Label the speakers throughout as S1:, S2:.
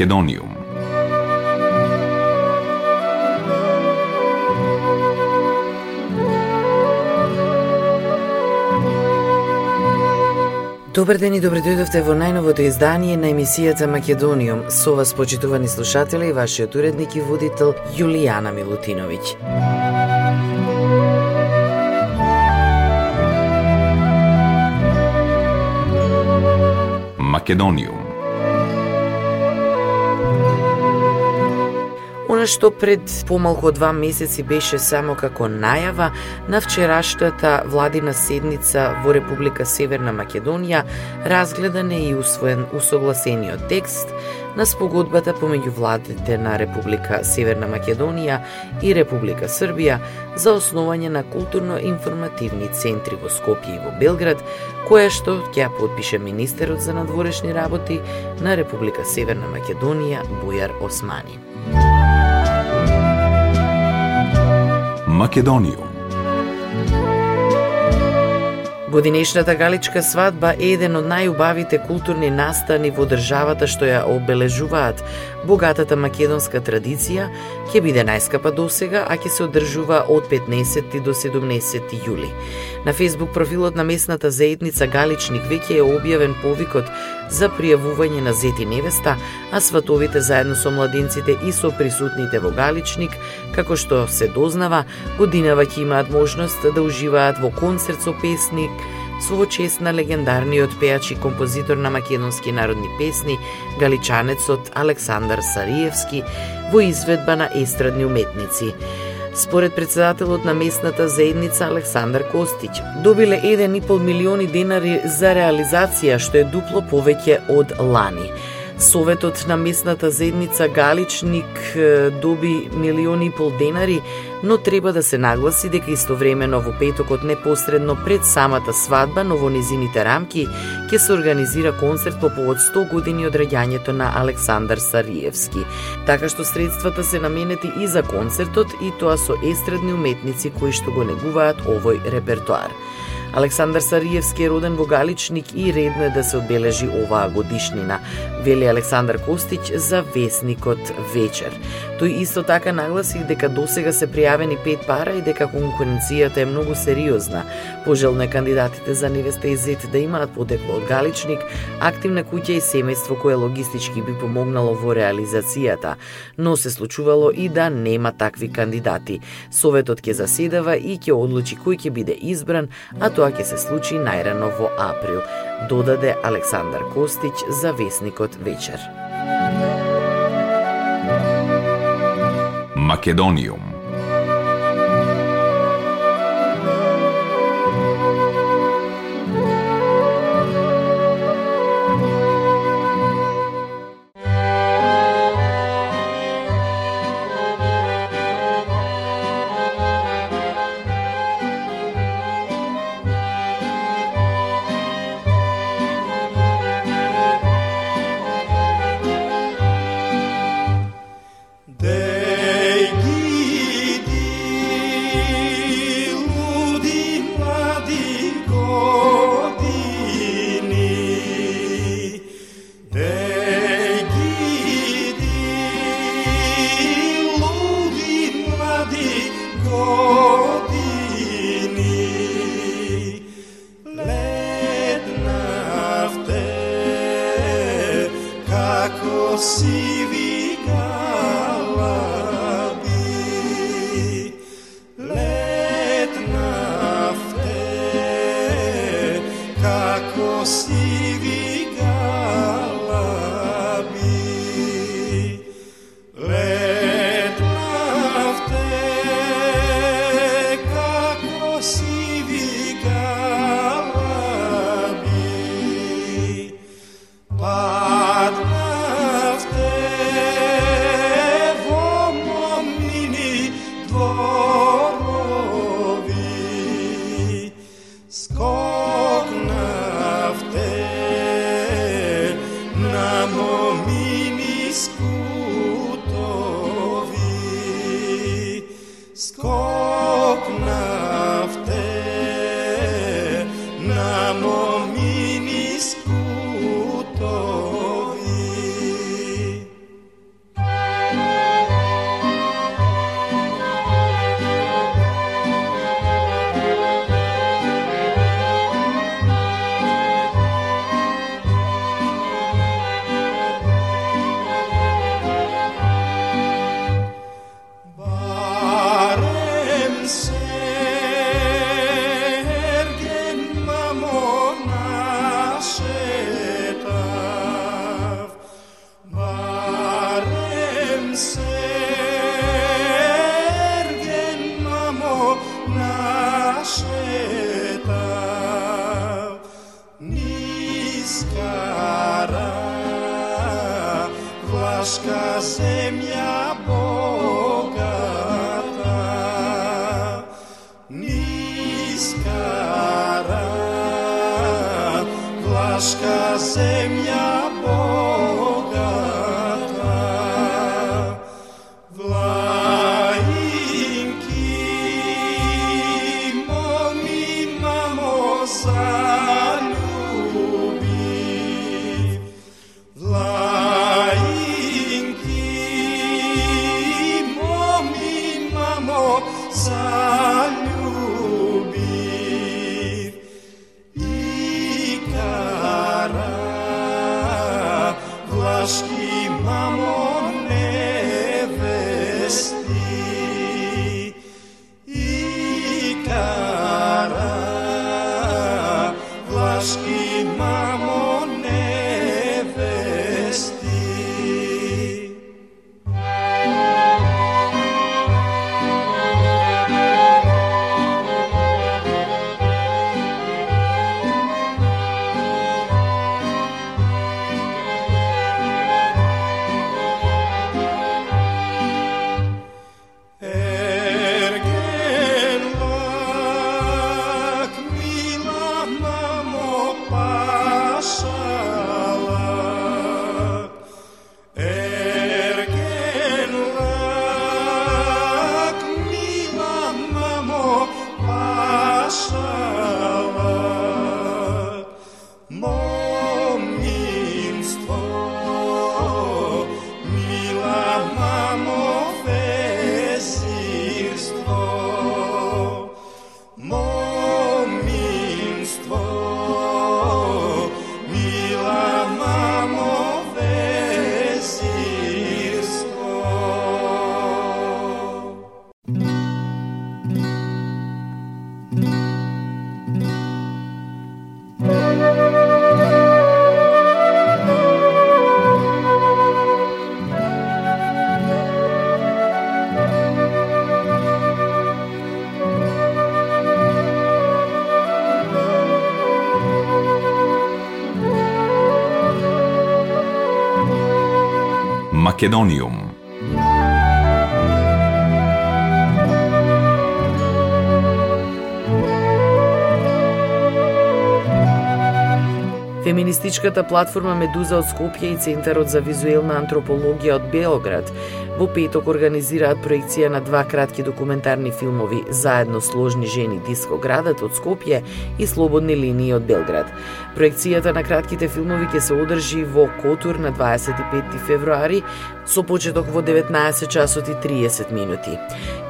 S1: Македониум.
S2: Добар ден и добре дојдовте во најновото издание на емисијата Македониум. Со вас, почитувани слушатели, и вашиот уредник и водител Јулијана Милутиновиќ.
S1: Македониум.
S2: Она што пред помалку од два месеци беше само како најава на вчерашната владина седница во Република Северна Македонија, разгледан е и усвоен усогласениот текст на спогодбата помеѓу владите на Република Северна Македонија и Република Србија за основање на културно-информативни центри во Скопје и во Белград, која што ќе подпише министерот за надворешни работи на Република Северна Македонија Бујар Османи.
S1: Македониум.
S2: Годинешната галичка свадба е еден од најубавите културни настани во државата што ја обележуваат богатата македонска традиција, ќе биде најскапа досега, а ќе се одржува од 15 до 17 јули. На Facebook профилот на местната заедница Галичник веќе е објавен повикот за пријавување на зети невеста, а сватовите заедно со младинците и со присутните во Галичник, како што се дознава, годинава ќе имаат можност да уживаат во концерт со песник, со чест на легендарниот пеач и композитор на македонски народни песни, галичанецот Александар Сариевски, во изведба на естрадни уметници. Според председателот на местната заедница Александар Костич добиле 1,5 милиони денари за реализација, што е дупло повеќе од лани. Советот на местната заедница Галичник доби милиони и пол денари, но треба да се нагласи дека истовремено во петокот непосредно пред самата свадба, но во низините рамки, ќе се организира концерт по повод 100 години од раѓањето на Александар Сариевски. Така што средствата се наменети и за концертот и тоа со естрадни уметници кои што го негуваат овој репертоар. Александар Сариевски е роден во Галичник и редно е да се одбележи оваа годишнина, вели Александар Костиќ за весникот Вечер. Тој исто така нагласи дека досега се пријавени пет пара и дека конкуренцијата е многу сериозна. Пожелно е кандидатите за невеста и зет да имаат потекло од Галичник, активна куќа и семејство кое логистички би помогнало во реализацијата, но се случувало и да нема такви кандидати. Советот ќе заседава и ќе одлучи кој ќе биде избран, а тоа ќе се случи најрано во април, додаде Александар Костич за весникот Вечер.
S1: Македониум. Македониум.
S2: Феминистичката платформа Медуза од Скопје и Центарот за визуелна антропологија од Белград во петок организираат проекција на два кратки документарни филмови Заедно сложни жени Дискоградот од Скопје и Слободни линии од Белград. Проекцијата на кратките филмови ќе се одржи во Котур на 25 февруари со почеток во 19 часот и 30 минути.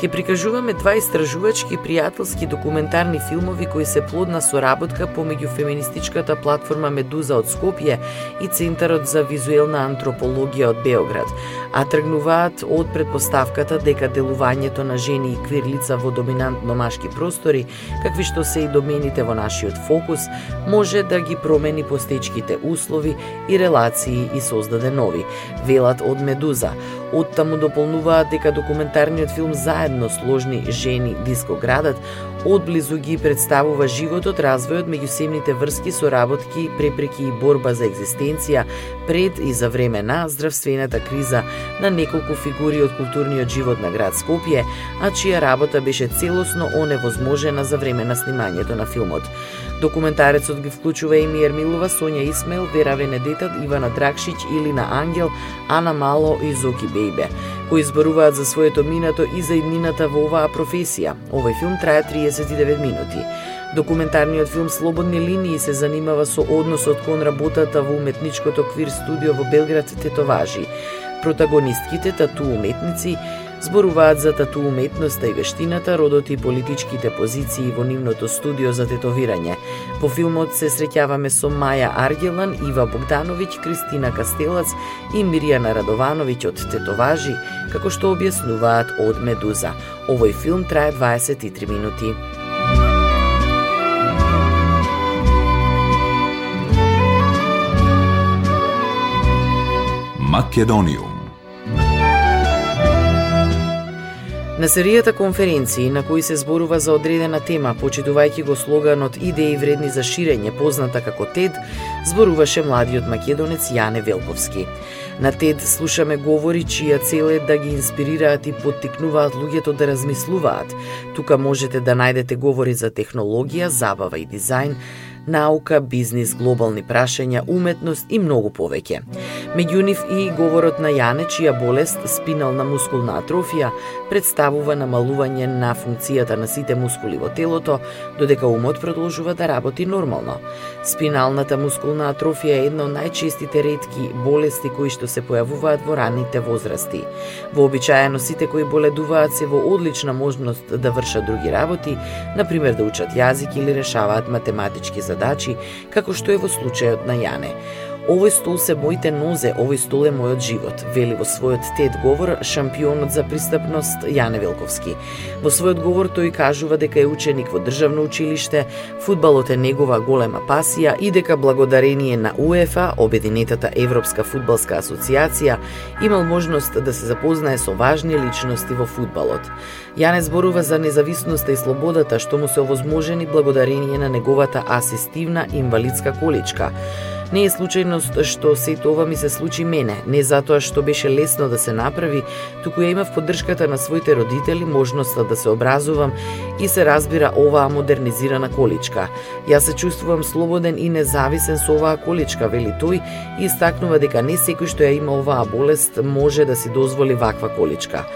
S2: Ке прикажуваме два истражувачки пријателски документарни филмови кои се плод на соработка помеѓу феминистичката платформа Медуза од Скопје и Центарот за визуелна антропологија од Београд, а тргнуваат од предпоставката дека делувањето на жени и квирлица во доминантно машки простори, какви што се и домените во нашиот фокус, може да ги промени постечките услови и релации и создаде нови, велат од Медуза Оттаму дополнуваат дека документарниот филм заедно сложни жени дискоградат одблизу ги представува животот, развојот, меѓусебните врски, соработки, препреки и борба за екзистенција пред и за време на здравствената криза на неколку фигури од културниот живот на град Скопје, а чија работа беше целосно оневозможена за време на снимањето на филмот. Документарецот ги вклучува Еми Ермилова, Сонја Исмел, Вера Венедетат, Ивана Дракшиќ, Илина Ангел, Ана Мало и Зоки Бейбе, кои зборуваат за своето минато и за иднината во оваа професија. Овој филм трае 39 минути. Документарниот филм Слободни линии се занимава со односот кон работата во уметничкото квир студио во Белград Тетоважи. Протагонистките, тату уметници, зборуваат за тату уметноста и вештината, родот и политичките позиции во нивното студио за тетовирање. Во филмот се среќаваме со Маја Аргелан, Ива Богдановиќ, Кристина Кастелац и Миријана Радовановиќ од Тетоважи, како што објаснуваат од Медуза. Овој филм трае 23 минути.
S1: Македониум
S2: На серијата конференции на кои се зборува за одредена тема, почитувајќи го слоганот идеи вредни за ширење, позната како TED, зборуваше младиот македонец Јане Велковски. На TED слушаме говори чија цел е да ги инспирираат и поттикнуваат луѓето да размислуваат. Тука можете да најдете говори за технологија, забава и дизајн, наука, бизнис, глобални прашања, уметност и многу повеќе. Меѓу нив и говорот на Јане, чија болест, спинална мускулна атрофија, представува намалување на функцијата на сите мускули во телото, додека умот продолжува да работи нормално. Спиналната мускулна атрофија е една од најчестите ретки болести кои што се појавуваат во ранните возрасти. Вообичаено сите кои боледуваат се во одлична можност да вршат други работи, например да учат јазик или решаваат математички задачи, како што е во случајот на Јане. Овој стол се моите нозе, овој стол е мојот живот, вели во својот тет говор шампионот за пристапност Јане Велковски. Во својот говор тој кажува дека е ученик во државно училиште, фудбалот е негова голема пасија и дека благодарение на УЕФА, Обединетата Европска фудбалска асоциација, имал можност да се запознае со важни личности во фудбалот. Јане зборува за независноста и слободата што му се овозможени благодарение на неговата асистивна инвалидска количка. Не е случајност што се ова ми се случи мене, не затоа што беше лесно да се направи, туку ја имав поддршката на своите родители, можноста да се образувам и се разбира оваа модернизирана количка. Јас се чувствувам слободен и независен со оваа количка, вели тој, и истакнува дека не секој што ја има оваа болест може да си дозволи ваква количка.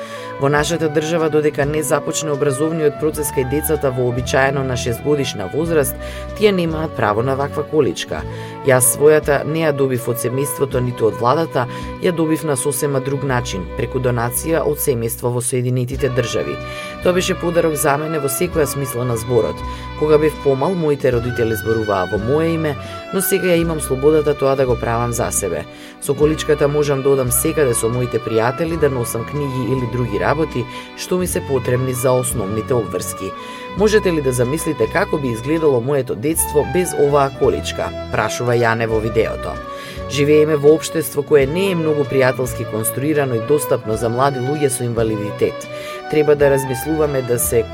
S2: Во нашата држава, додека не започне образовниот процес кај децата во обичаено на 6 годишна возраст, тие немаат право на ваква количка. Јас својата не ја добив од семејството ниту од владата, ја добив на сосема друг начин, преку донација од семејство во Соединетите држави. Тоа беше подарок за мене во секоја смисла на зборот. Кога бев помал, моите родители зборуваа во мое име, но сега ја имам слободата тоа да го правам за себе. Со количката можам да одам секаде со моите пријатели да носам книги или други работи што ми се потребни за основните обврски. Можете ли да замислите како би изгледало моето детство без оваа количка? Прашува Јане во видеото. Живееме во општество кое не е многу пријателски конструирано и достапно за млади луѓе со инвалидитет. Треба да размислуваме да се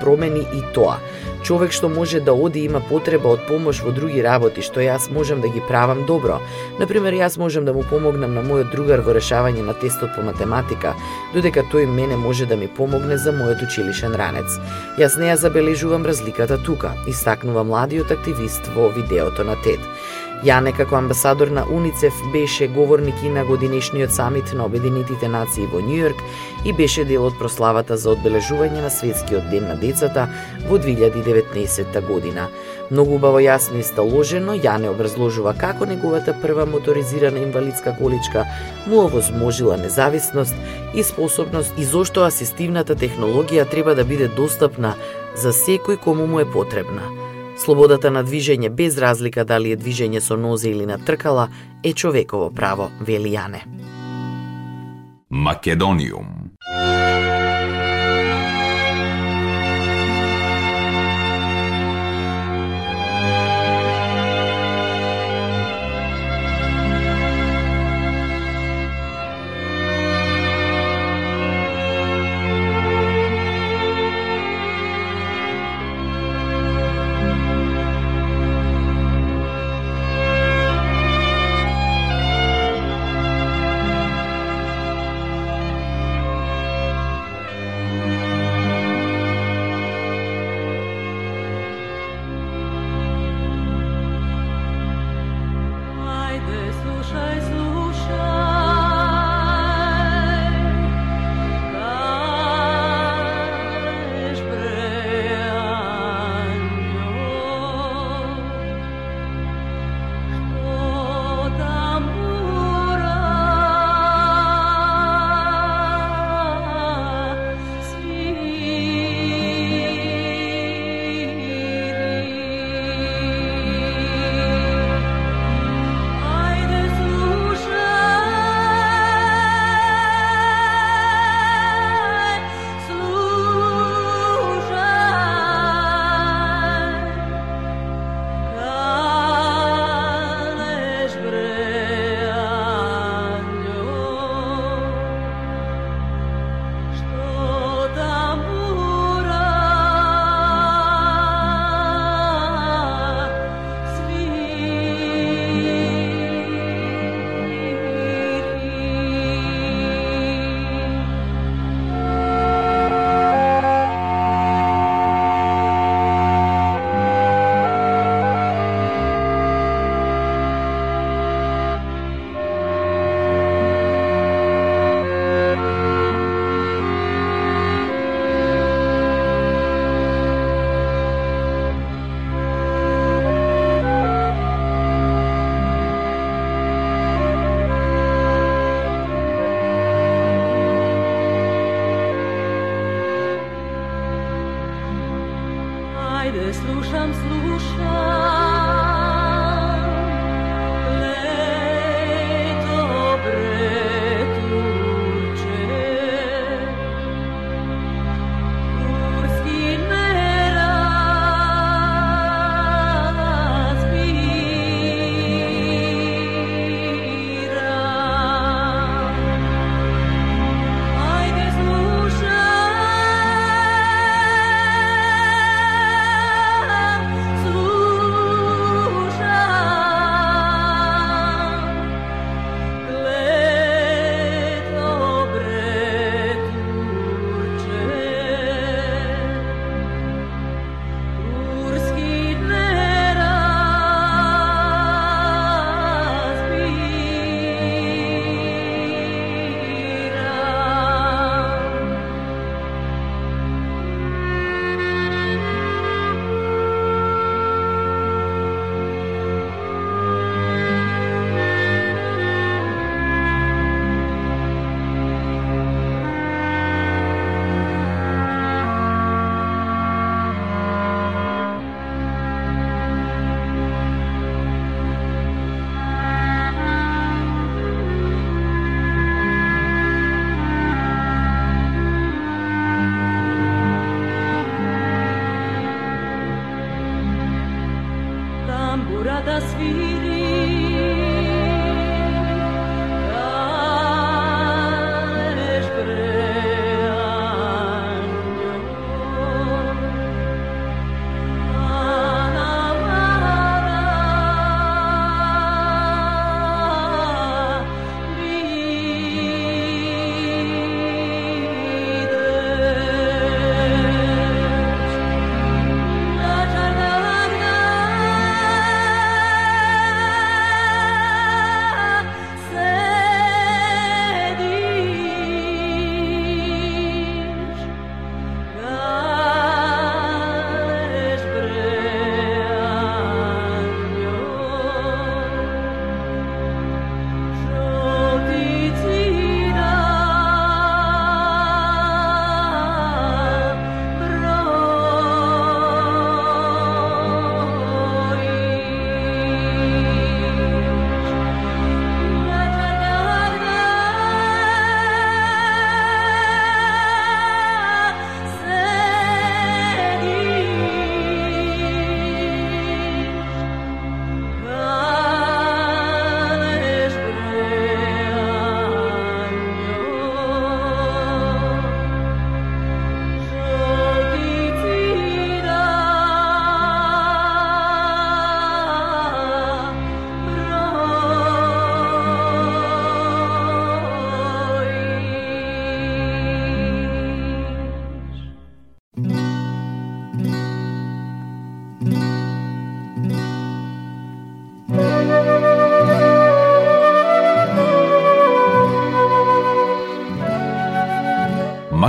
S2: промени и тоа човек што може да оди има потреба од помош во други работи што јас можам да ги правам добро. Например, јас можам да му помогнам на мојот другар во решавање на тестот по математика, додека тој мене може да ми помогне за мојот училишен ранец. Јас не ја забележувам разликата тука, истакнува младиот активист во видеото на TED. Јане како амбасадор на УНИЦЕФ беше говорник и на годинешниот самит на Обединетите нации во Њујорк и беше дел од прославата за одбележување на Светскиот ден на децата во 2019 година. Многу убаво јасно и сталожено, Јане образложува како неговата прва моторизирана инвалидска количка му овозможила независност и способност и зошто асистивната технологија треба да биде достапна за секој кому му е потребна. Слободата на движење без разлика дали е движење со нозе или на тркала е човеково право, вели Јане.
S1: Македониум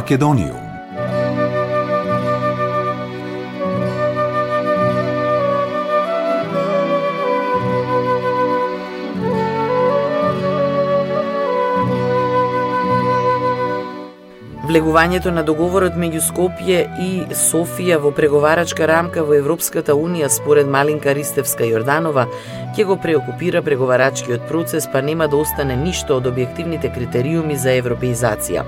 S3: Македонијум.
S2: Влегувањето на договорот меѓу Скопје и Софија во преговарачка рамка во Европската Унија според Малинка Ристевска Јорданова ќе го преокупира преговарачкиот процес па нема да остане ништо од објективните критериуми за европеизација.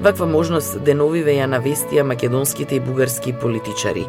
S2: Ваква можност да деновиве ја навестија македонските и бугарски политичари.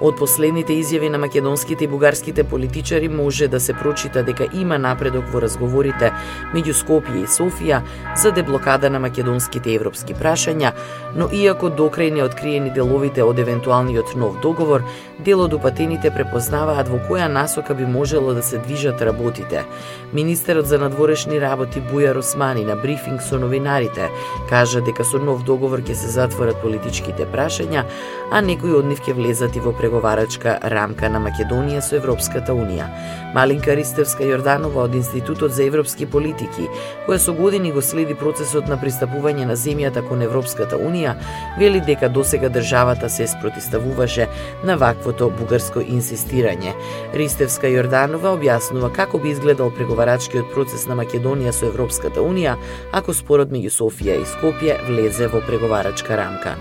S2: Од последните изјави на македонските и бугарските политичари може да се прочита дека има напредок во разговорите меѓу Скопје и Софија за деблокада на македонските европски прашања, но иако докрај не откриени деловите од евентуалниот нов договор, дел од упатените препознаваат во која насока би можело да се движат работите. Министерот за надворешни работи Бујар Османи на брифинг со новинарите кажа дека со нов договор ќе се затворат политичките прашања, а некои од нив ќе влезат и во преговарачка рамка на Македонија со Европската Унија. Малинка Ристевска Јорданова од Институтот за европски политики, која со години го следи процесот на пристапување на земјата кон Европската Унија, вели дека досега државата се спротиставуваше на ваквото бугарско инсистирање. Ристевска Јорданова објаснува како би изгледал преговарачкиот процес на Македонија со Европската Унија ако спорот меѓу Софија и Скопје влезе во преговарачка рамка.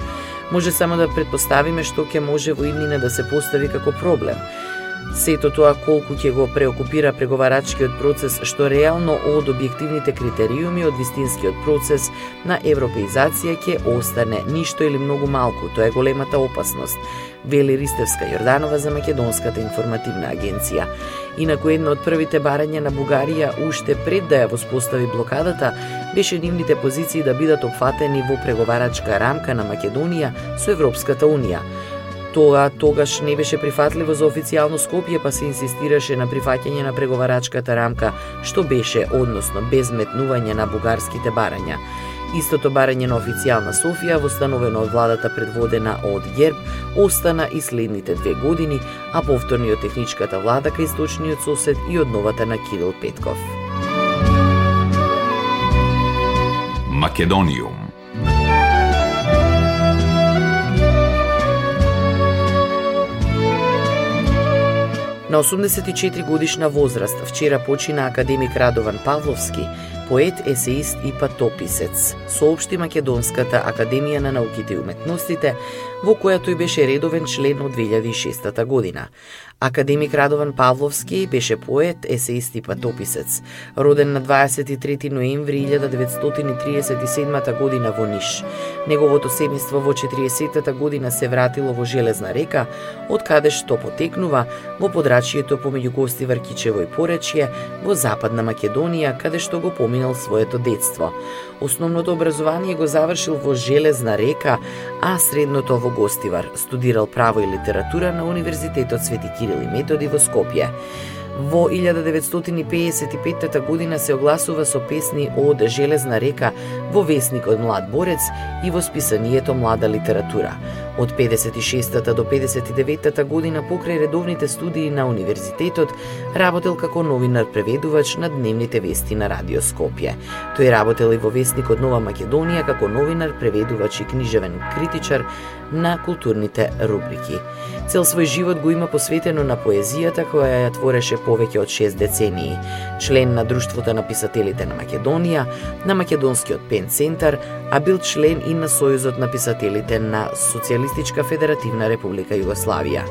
S2: Може само да предпоставиме што ќе може во иднина да се постави како проблем. Сето тоа колку ќе го преокупира преговарачкиот процес што реално од објективните критериуми од вистинскиот процес на европеизација ќе остане ништо или многу малку, тоа е големата опасност, вели Ристевска Јорданова за Македонската информативна агенција. Инаку едно од првите барања на Бугарија уште пред да ја воспостави блокадата беше нивните позиции да бидат опфатени во преговарачка рамка на Македонија со Европската Унија. Тоа тогаш не беше прифатливо за официјално Скопје, па се инсистираше на прифаќање на преговарачката рамка, што беше, односно, без метнување на бугарските барања. Истото барање на официјална Софија, востановено од владата предводена од Герб, остана и следните две години, а повторни од техничката влада кај источниот сосед и од новата на Кирил Петков.
S1: Македониум
S2: На 84 годишна возраст вчера почина академик Радован Павловски, поет, есеист и патописец, соопшти Македонската Академија на науките и уметностите, во која тој беше редовен член од 2006 година. Академик Радован Павловски беше поет, есеист и патописец, роден на 23 ноември 1937 година во Ниш. Неговото семејство во 40 година се вратило во Железна река, од каде што потекнува во подрачието помеѓу Гостивар Варкичево и Поречје во Западна Македонија, каде што го поминал своето детство. Основното образование го завршил во Железна река, а средното во Гостивар. Студирал право и литература на Универзитетот Свети Кирил и Методи во Скопје. Во 1955 година се огласува со песни од Железна река во весникот Млад борец и во списанието Млада литература. Од 56-та до 59-та година покрај редовните студии на универзитетот работел како новинар преведувач на дневните вести на Радио Скопје. Тој работел и во вестникот Нова Македонија како новинар, преведувач и книжевен критичар на културните рубрики. Цел свој живот го има посветено на поезијата која ја твореше повеќе од 6 децении. Член на Друштвото на писателите на Македонија, на Македонскиот пен центар, а бил член и на Сојузот на писателите на Социјалистичка Федеративна Република Југославија.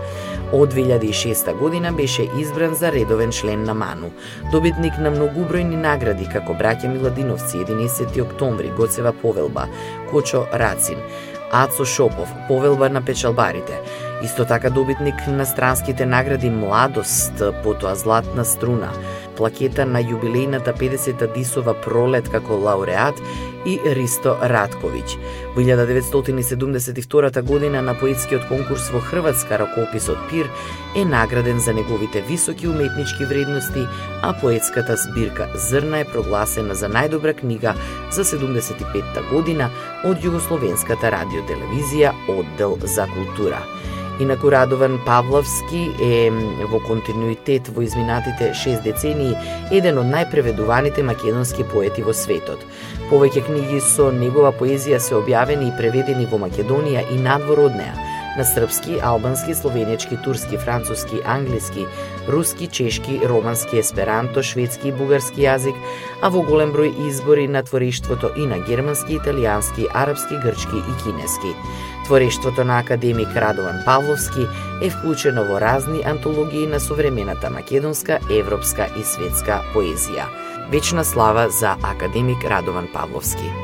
S2: Од 2006 година беше избран за редовен член на МАНУ, добитник на многубројни награди како браќа Миладиновци 11 октомври, Гоцева повелба, Кочо Рацин, Ацо Шопов, повелбар на печалбарите, Исто така добитник на странските награди Младост, потоа Златна струна, плакета на јубилејната 50-та Дисова пролет како лауреат и Ристо Радковиќ. Во 1972 година на поетскиот конкурс во Хрватска ракописот Пир е награден за неговите високи уметнички вредности, а поетската збирка Зрна е прогласена за најдобра книга за 75-та година од Југословенската радиотелевизија Оддел за култура. Инаку Радован Павловски е во континуитет во изминатите 6 децении еден од најпреведуваните македонски поети во светот. Повеќе книги со негова поезија се објавени и преведени во Македонија и надвор од неа на српски, албански, словенечки, турски, француски, англиски, руски, чешки, романски, есперанто, шведски и бугарски јазик, а во голем број избори на творештвото и на германски, италијански, арапски, грчки и кинески. Творештвото на академик Радован Павловски е вклучено во разни антологии на современата македонска, европска и светска поезија. Вечна слава за академик Радован Павловски.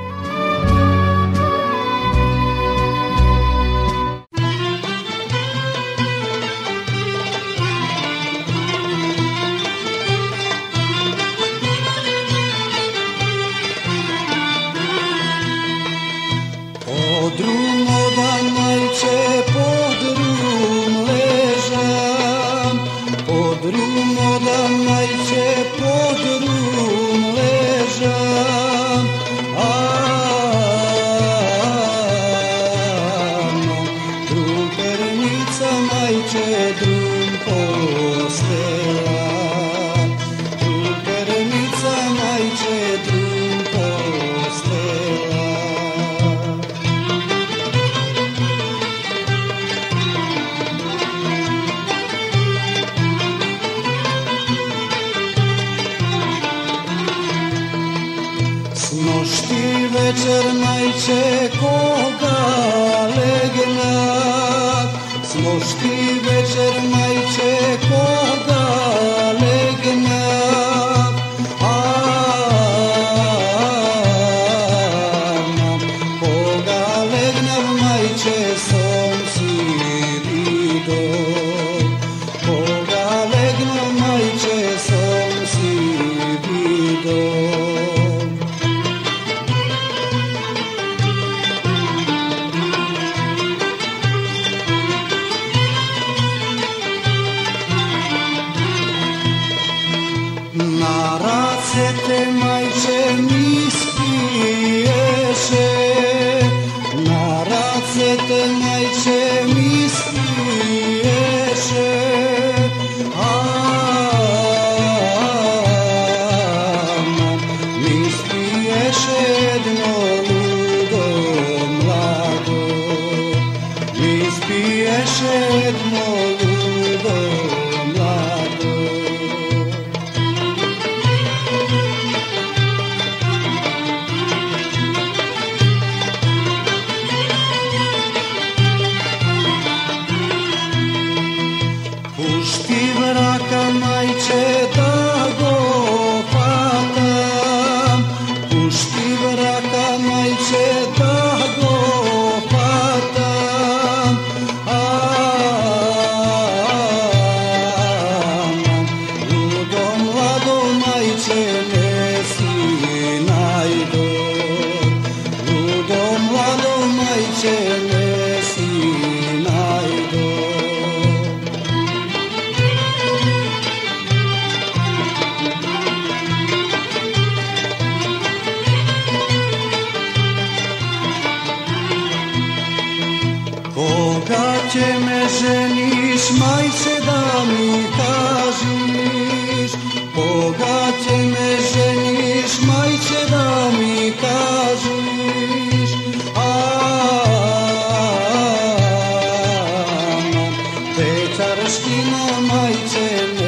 S3: Te čaraški na majce me